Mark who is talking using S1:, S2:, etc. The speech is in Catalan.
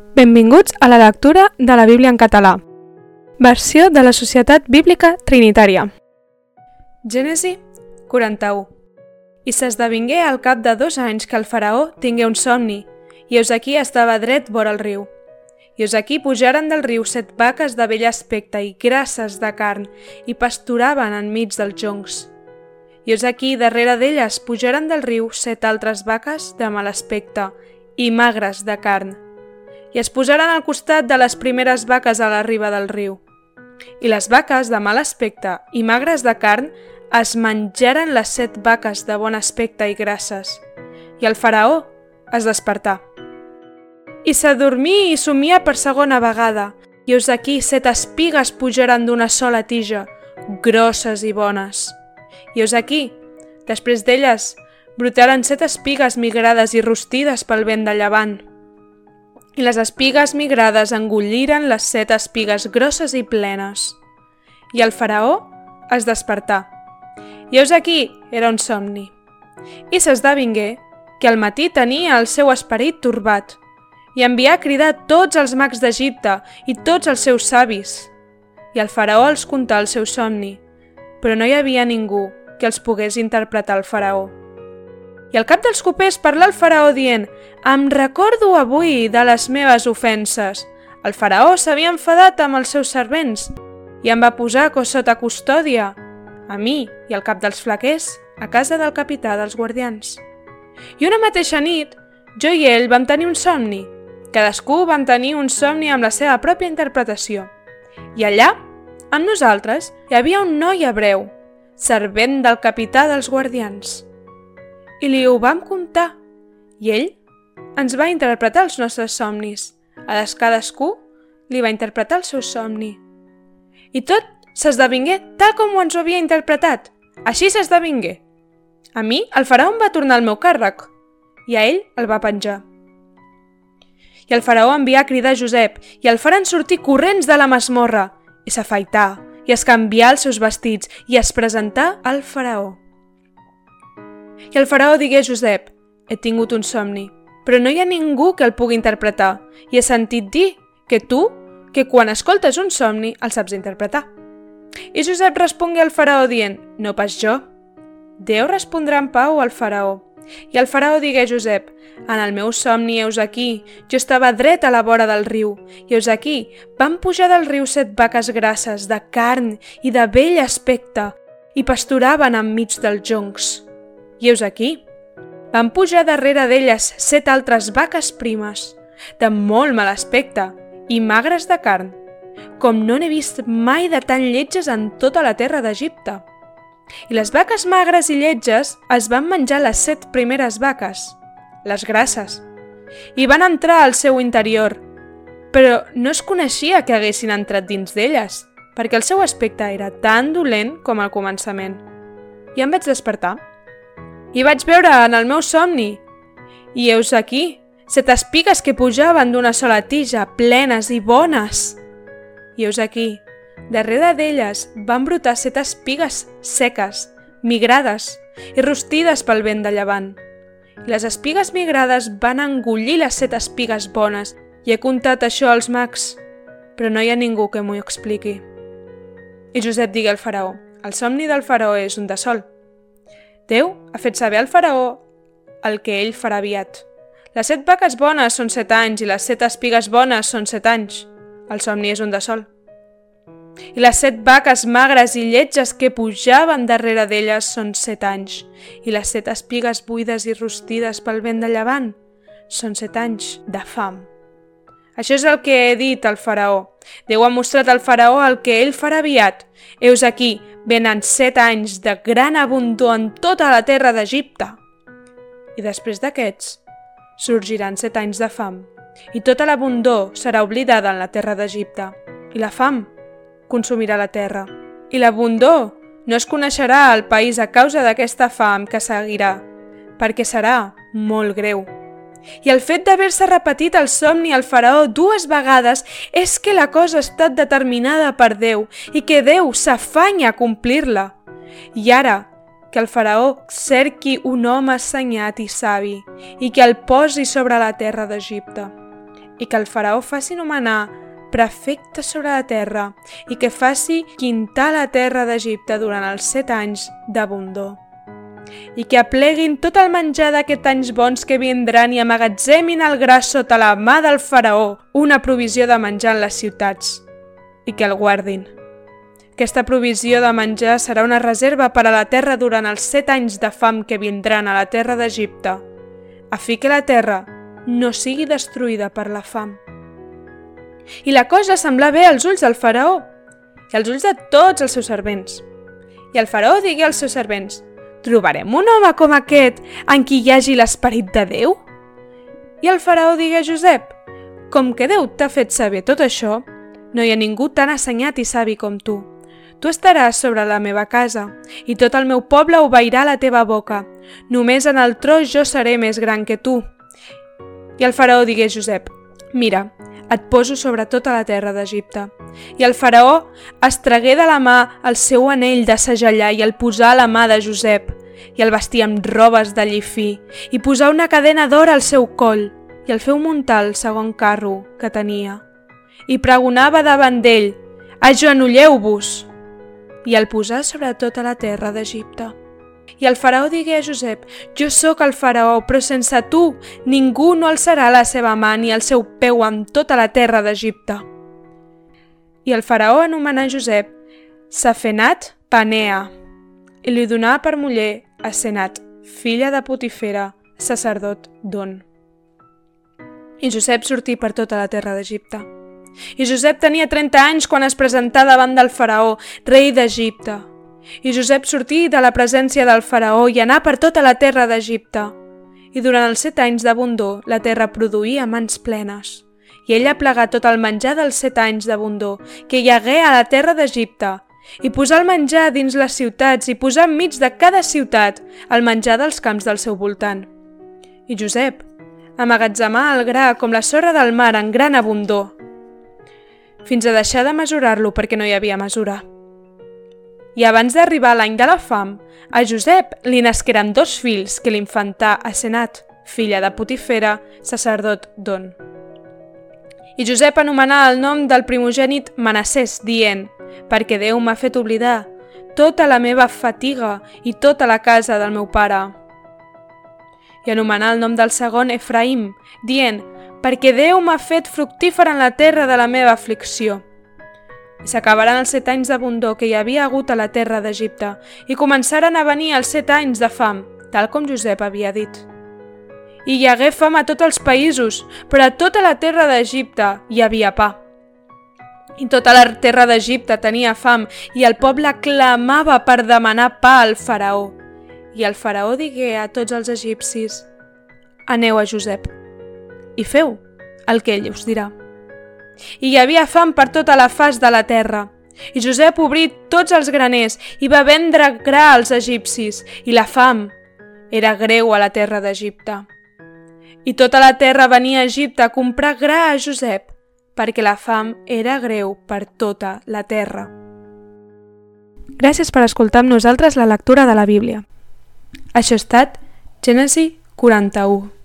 S1: Benvinguts a la lectura de la Bíblia en català. Versió de la Societat Bíblica Trinitària. Gènesi 41 I s'esdevingué al cap de dos anys que el faraó tingué un somni, i Eusequí estava dret vora el riu. I Eusequí pujaren del riu set vaques de bell aspecte i grasses de carn, i pasturaven enmig dels joncs. I Eusequí darrere d'elles pujaren del riu set altres vaques de mal aspecte i magres de carn, i es posaren al costat de les primeres vaques a la riba del riu. I les vaques de mal aspecte i magres de carn es menjaren les set vaques de bon aspecte i grasses. I el faraó es despertà. I s'adormí i somia per segona vegada, i us aquí set espigues pujaren d'una sola tija, grosses i bones. I us aquí, després d'elles, brotaren set espigues migrades i rostides pel vent de llevant i les espigues migrades engulliren les set espigues grosses i plenes. I el faraó es despertà. I heus aquí era un somni. I s'esdevingué que al matí tenia el seu esperit turbat i envià a cridar tots els mags d'Egipte i tots els seus savis. I el faraó els contà el seu somni, però no hi havia ningú que els pogués interpretar el faraó. I al cap dels copers parla el faraó dient «Em recordo avui de les meves ofenses». El faraó s'havia enfadat amb els seus servents i em va posar sota custòdia, a mi i al cap dels flaquers, a casa del capità dels guardians. I una mateixa nit, jo i ell vam tenir un somni. Cadascú vam tenir un somni amb la seva pròpia interpretació. I allà, amb nosaltres, hi havia un noi hebreu, servent del capità dels guardians i li ho vam contar. I ell ens va interpretar els nostres somnis. A des cadascú li va interpretar el seu somni. I tot s'esdevingué tal com ho ens ho havia interpretat. Així s'esdevingué. A mi, el faraó em va tornar el meu càrrec i a ell el va penjar. I el faraó envià a cridar Josep i el faran sortir corrents de la masmorra i s'afaitar i es canviar els seus vestits i es presentar al faraó. I el faraó digué a Josep, he tingut un somni, però no hi ha ningú que el pugui interpretar i he sentit dir que tu, que quan escoltes un somni el saps interpretar. I Josep respongué al faraó dient, no pas jo. Déu respondrà en pau al faraó. I el faraó digué a Josep, en el meu somni heus aquí, jo estava dret a la vora del riu, i heus aquí, van pujar del riu set vaques grasses, de carn i de vell aspecte, i pasturaven enmig dels joncs. I heus aquí. Van pujar darrere d'elles set altres vaques primes, de molt mal aspecte i magres de carn, com no n'he vist mai de tan lletges en tota la terra d'Egipte. I les vaques magres i lletges es van menjar les set primeres vaques, les grasses, i van entrar al seu interior, però no es coneixia que haguessin entrat dins d'elles, perquè el seu aspecte era tan dolent com al començament. I em vaig despertar i vaig veure en el meu somni. I heus aquí, set espigues que pujaven d'una sola tija, plenes i bones. I heus aquí, darrere d'elles van brotar set espigues seques, migrades i rostides pel vent de llevant. Les espigues migrades van engullir les set espigues bones i he contat això als mags, però no hi ha ningú que m'ho expliqui. I Josep digué al faraó, el somni del faraó és un de sol, Déu ha fet saber al faraó el que ell farà aviat. Les set vaques bones són set anys i les set espigues bones són set anys. El somni és un de sol. I les set vaques magres i lletges que pujaven darrere d'elles són set anys, i les set espigues buides i rostides pel vent de llevant són set anys de fam. Això és el que he dit al faraó. Déu ha mostrat al faraó el que ell farà aviat. Eus aquí, venen set anys de gran abundor en tota la terra d'Egipte. I després d'aquests, sorgiran set anys de fam, i tota l'abundor serà oblidada en la terra d'Egipte, i la fam consumirà la terra. I l'abundor no es coneixerà al país a causa d'aquesta fam que seguirà, perquè serà molt greu. I el fet d'haver-se repetit el somni al faraó dues vegades és que la cosa ha estat determinada per Déu i que Déu s'afanya a complir-la. I ara, que el faraó cerqui un home assenyat i savi i que el posi sobre la terra d'Egipte. i que el faraó faci nomenar prefecte sobre la terra i que faci quintar la terra d'Egipte durant els set anys d'abundor i que apleguin tot el menjar d'aquests anys bons que vindran i amagatzemin el gra sota la mà del faraó, una provisió de menjar en les ciutats, i que el guardin. Aquesta provisió de menjar serà una reserva per a la terra durant els set anys de fam que vindran a la terra d'Egipte, a fi que la terra no sigui destruïda per la fam. I la cosa sembla bé als ulls del faraó i als ulls de tots els seus servents. I el faraó digui als seus servents, Trobarem un home com aquest en qui hi hagi l'esperit de Déu? I el faraó digué a Josep, com que Déu t'ha fet saber tot això, no hi ha ningú tan assenyat i savi com tu. Tu estaràs sobre la meva casa, i tot el meu poble obeirà la teva boca. Només en el tros jo seré més gran que tu. I el faraó digué a Josep, Mira, et poso sobre tota la terra d'Egipte. I el faraó es tragué de la mà el seu anell de segellar i el posà a la mà de Josep, i el vestia amb robes de llifí, i posà una cadena d'or al seu coll, i el feu muntar el segon carro que tenia. I pregonava davant d'ell, Ajoanolleu-vos! I el posà sobre tota la terra d'Egipte. I el faraó digué a Josep, jo sóc el faraó, però sense tu ningú no alçarà la seva mà ni el seu peu amb tota la terra d'Egipte. I el faraó anomenà Josep Safenat Panea i li donà per muller a Senat, filla de Potifera, sacerdot d'On. I Josep sortí per tota la terra d'Egipte. I Josep tenia 30 anys quan es presentà davant del faraó, rei d'Egipte, i Josep sortí de la presència del faraó i anà per tota la terra d'Egipte. I durant els set anys d'abundor la terra produïa mans plenes. I ell aplegà tot el menjar dels set anys d'abundor que hi hagué a la terra d'Egipte, i posar el menjar dins les ciutats i posar enmig de cada ciutat el menjar dels camps del seu voltant. I Josep amagatzemà el gra com la sorra del mar en gran abundor, fins a deixar de mesurar-lo perquè no hi havia mesura. I abans d'arribar l'any de la fam, a Josep li nasqueren dos fills que l'infantà Asenat, filla de Potifera, sacerdot d'On. I Josep anomenà el nom del primogènit Manassès, dient, perquè Déu m'ha fet oblidar tota la meva fatiga i tota la casa del meu pare. I anomenà el nom del segon Efraïm, dient, perquè Déu m'ha fet fructífer en la terra de la meva aflicció s'acabaran els set anys d'abundor que hi havia hagut a la terra d'Egipte, i començaren a venir els set anys de fam, tal com Josep havia dit. I hi hagué fam a tots els països, però a tota la terra d'Egipte hi havia pa. I tota la terra d'Egipte tenia fam, i el poble clamava per demanar pa al faraó. I el faraó digué a tots els egipcis, Aneu a Josep, i feu el que ell us dirà i hi havia fam per tota la faç de la terra. I Josep obrí tots els graners i va vendre gra als egipcis, i la fam era greu a la terra d'Egipte. I tota la terra venia a Egipte a comprar gra a Josep, perquè la fam era greu per tota la terra. Gràcies per escoltar amb nosaltres la lectura de la Bíblia. Això ha estat Gènesi 41.